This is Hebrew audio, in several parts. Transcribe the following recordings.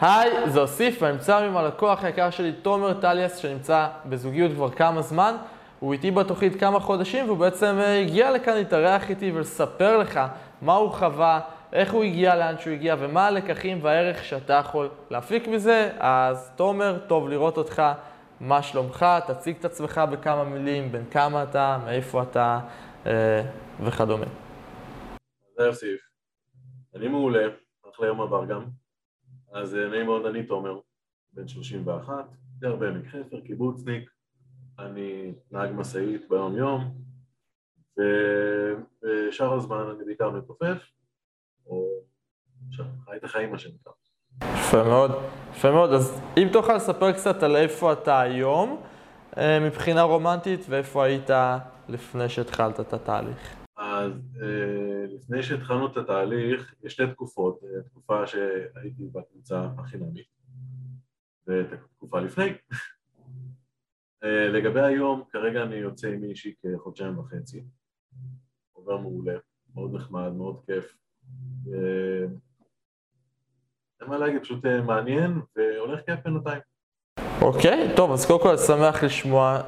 היי, זה אוסיף, ואני נמצא עם הלקוח היקר שלי, תומר טליאס, שנמצא בזוגיות כבר כמה זמן. הוא איתי בתוכנית כמה חודשים, והוא בעצם הגיע לכאן להתארח איתי ולספר לך מה הוא חווה, איך הוא הגיע לאן שהוא הגיע, ומה הלקחים והערך שאתה יכול להפיק מזה. אז תומר, טוב לראות אותך, מה שלומך? תציג את עצמך בכמה מילים, בין כמה אתה, מאיפה אתה אה, וכדומה. זה אוסיף. אני מעולה, אחלה יום עבר גם. אז אה, נעים מאוד, אני תומר, בן 31, גר בעמק חפר, קיבוצניק, אני נהג משאית ביום יום, ובשאר הזמן אני בעיקר מתופף, או חי את החיים מה שנקרא. יפה מאוד, יפה מאוד. אז אם תוכל לספר קצת על איפה אתה היום אה, מבחינה רומנטית, ואיפה היית לפני שהתחלת את התהליך. אז אה, לפני שהתחלנו את התהליך, יש שתי תקופות, אה, תקופה שהייתי בקבוצה החינמית ואת התקופה לפני. אה, לגבי היום, כרגע אני יוצא עם מישהי כחודשיים וחצי, עובר מעולה, מאוד נחמד, מאוד כיף. אין מה להגיד, פשוט מעניין והולך כיף בינתיים. אוקיי, טוב, אז קודם כל שמח לשמוע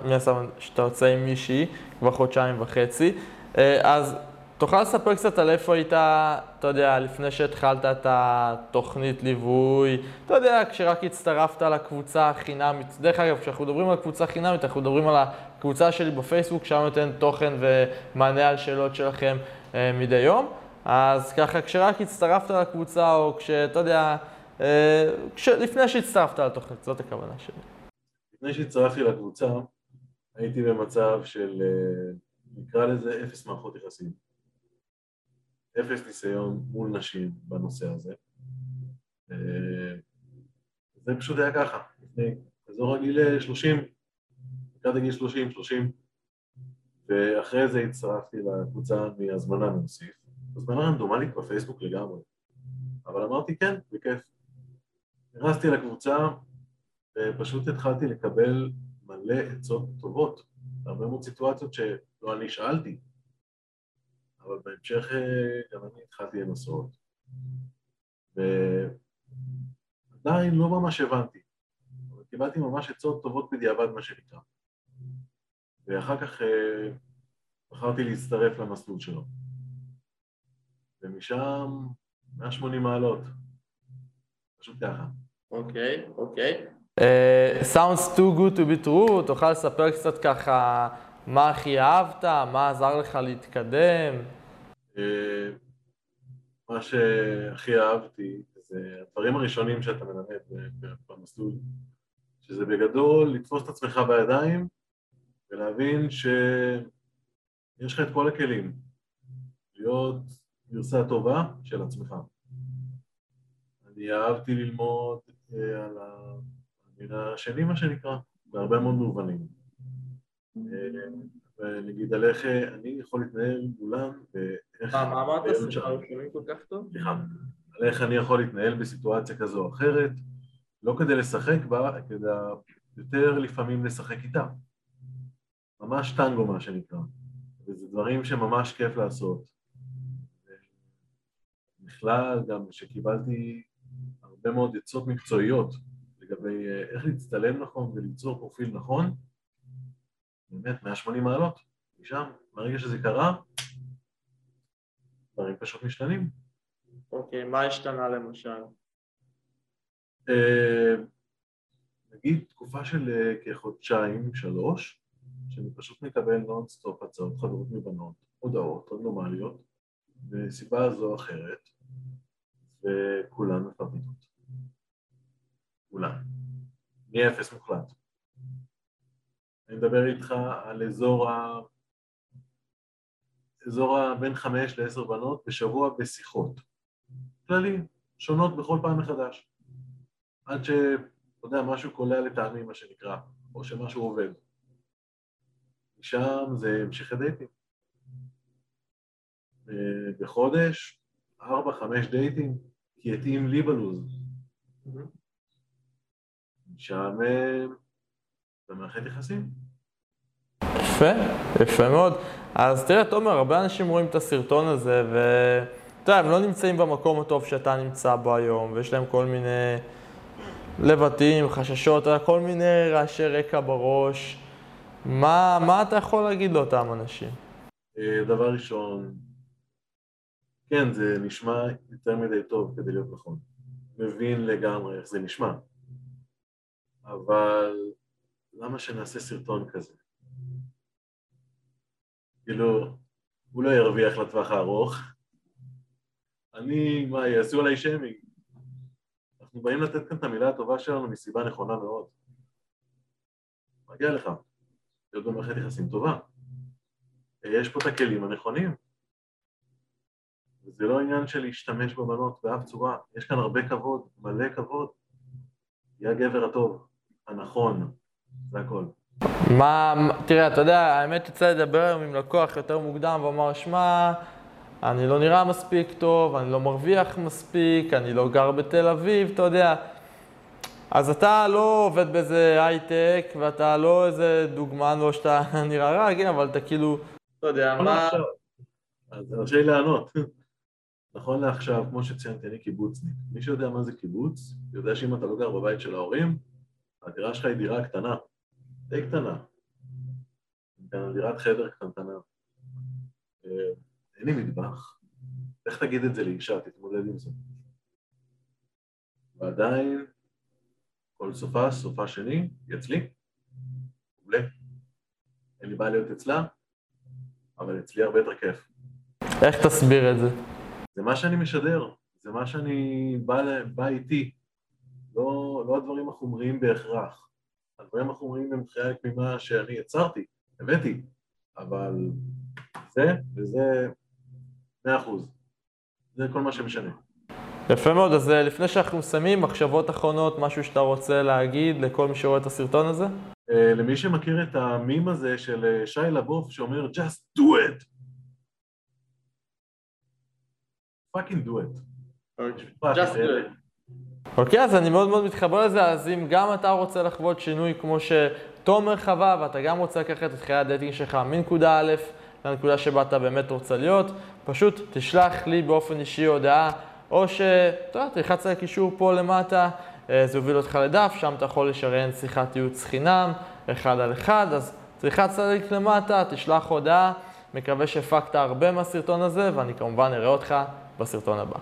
שאתה יוצא עם מישהי כבר חודשיים וחצי. אה, אז תוכל לספר קצת על איפה היית, אתה יודע, לפני שהתחלת את התוכנית ליווי, אתה יודע, כשרק הצטרפת לקבוצה החינמית. דרך אגב, כשאנחנו מדברים על קבוצה חינמית, אנחנו מדברים על הקבוצה שלי בפייסבוק, שם נותן תוכן ומענה על שאלות שלכם אה, מדי יום. אז ככה, כשרק הצטרפת לקבוצה, או כשאתה יודע, אה, כש, לפני שהצטרפת לתוכנית, זאת הכוונה שלי. לפני שהצטרפתי לקבוצה, הייתי במצב של... נקרא לזה אפס מערכות יחסים. אפס ניסיון מול נשים בנושא הזה. אה, זה פשוט היה ככה, לפני אזור הגיל 30, לקראת הגיל 30, 30, ואחרי זה הצטרפתי לקבוצה מהזמנה מנוסיף. הזמנה רנדומלית בפייסבוק לגמרי, אבל אמרתי כן, בכיף. נכנסתי לקבוצה ופשוט התחלתי לקבל מלא עצות טובות, בהרבה מאוד סיטואציות ש... לא אני שאלתי, אבל בהמשך אה, גם אני התחלתי לנסות, ועדיין לא ממש הבנתי, אבל קיבלתי ממש עצות טובות בדיעבד מה שנקרא, ואחר כך אה, בחרתי להצטרף למסלול שלו, ומשם 180 מעלות, פשוט ככה. אוקיי, okay, אוקיי. Okay. Uh, sounds too good to be true, תוכל לספר קצת ככה מה הכי אהבת? מה עזר לך להתקדם? אה, מה שהכי אהבתי זה הדברים הראשונים שאתה מלמד במסלול, שזה בגדול לתפוס את עצמך בידיים ולהבין שיש לך את כל הכלים להיות גרסה טובה של עצמך. אני אהבתי ללמוד אה, על המין השני, מה שנקרא, בהרבה מאוד מובנים. ונגיד על איך אני יכול להתנהל מולם ואיך... מה אמרת? סליחה, לא שומעים כל כך טוב? סליחה. על איך אני יכול להתנהל בסיטואציה כזו או אחרת, לא כדי לשחק בה, כדי יותר לפעמים לשחק איתה. ממש טנגו מה שנקרא. וזה דברים שממש כיף לעשות. בכלל, גם שקיבלתי הרבה מאוד עצות מקצועיות לגבי איך להצטלם נכון וליצור פרופיל נכון, באמת, 180 מעלות, משם, ברגע שזה קרה, דברים פשוט משתנים. אוקיי, מה השתנה למשל? אה, נגיד תקופה של אה, כחודשיים, שלוש, שאני פשוט מקבל נונסטופ הצעות חברות מבנות, הודעות רנדומליות, מסיבה זו או אחרת, וכולן מפרטיות. כולן. מאפס מוחלט. אני מדבר איתך על אזור ה... אזור ה... בין חמש לעשר בנות בשבוע בשיחות. כללי, שונות בכל פעם מחדש. עד ש... אתה יודע, משהו קולע לטעמי, מה שנקרא, או שמשהו עובד. משם זה המשך הדייטים. בחודש, ארבע, חמש דייטים, כי התאים לי בלוז. משם במערכת יחסים. יפה, יפה מאוד. אז תראה, תומר, הרבה אנשים רואים את הסרטון הזה, ואתה יודע, הם לא נמצאים במקום הטוב שאתה נמצא בו היום, ויש להם כל מיני לבטים, חששות, כל מיני רעשי רקע בראש. מה, מה אתה יכול להגיד לאותם אנשים? אה, דבר ראשון, כן, זה נשמע יותר מדי טוב כדי להיות נכון. מבין לגמרי איך זה נשמע. אבל למה שנעשה סרטון כזה? כאילו, הוא לא ירוויח לטווח הארוך. אני, מה, יעשו עליי שיימינג. אנחנו באים לתת כאן את המילה הטובה שלנו מסיבה נכונה מאוד. מגיע לך, להיות במערכת יחסים טובה. יש פה את הכלים הנכונים. וזה לא עניין של להשתמש בבנות באף צורה, יש כאן הרבה כבוד, מלא כבוד. היא הגבר הטוב, הנכון, זה הכל. מה, תראה, אתה יודע, האמת יצא לדבר היום עם לקוח יותר מוקדם ואמר, שמע, אני לא נראה מספיק טוב, אני לא מרוויח מספיק, אני לא גר בתל אביב, אתה יודע. אז אתה לא עובד באיזה הייטק, ואתה לא איזה דוגמן, לא שאתה נראה רע, כן, אבל אתה כאילו, לא יודע, מה... אז תרשה לי לענות. נכון לעכשיו, כמו שציינתי, אני קיבוצניק. מי שיודע מה זה קיבוץ, יודע שאם אתה לא גר בבית של ההורים, הדירה שלך היא דירה קטנה, די קטנה. דירת חדר קטנטנה. אה, אין לי מטבח. איך תגיד את זה לאישה, תתמודד עם זה. ועדיין, כל סופה, סופה שני, היא אצלי, מעולה. אין לי בעיה להיות אצלה, אבל אצלי הרבה יותר כיף. איך תסביר את זה? זה מה שאני משדר, זה מה שאני בא, בא איתי, לא, לא הדברים החומריים בהכרח. הדברים החומריים הם חלק ממה שאני יצרתי, הבאתי, אבל זה וזה מאה אחוז. זה כל מה שמשנה. יפה מאוד, אז אה, לפני שאנחנו מסיימים, מחשבות אחרונות, משהו שאתה רוצה להגיד לכל מי שרואה את הסרטון הזה? Uh, למי שמכיר את המים הזה של אה, שיה לבאף שאומר just do it fucking do it. just do it. אוקיי, אז אני מאוד מאוד מתחבר לזה, אז אם גם אתה רוצה לחוות שינוי כמו שתומר חווה, ואתה גם רוצה לקחת את חיי הדייטינג שלך מנקודה א' לנקודה שבה אתה באמת רוצה להיות, פשוט תשלח לי באופן אישי הודעה, או שאתה יודע, תלחץ על הקישור פה למטה, אה, זה יוביל אותך לדף, שם אתה יכול לשריין שיחת ייעוץ חינם, אחד על אחד, אז תלחץ על הלינק למטה, תשלח הודעה, מקווה שהפקת הרבה מהסרטון הזה, ואני כמובן אראה אותך בסרטון הבא.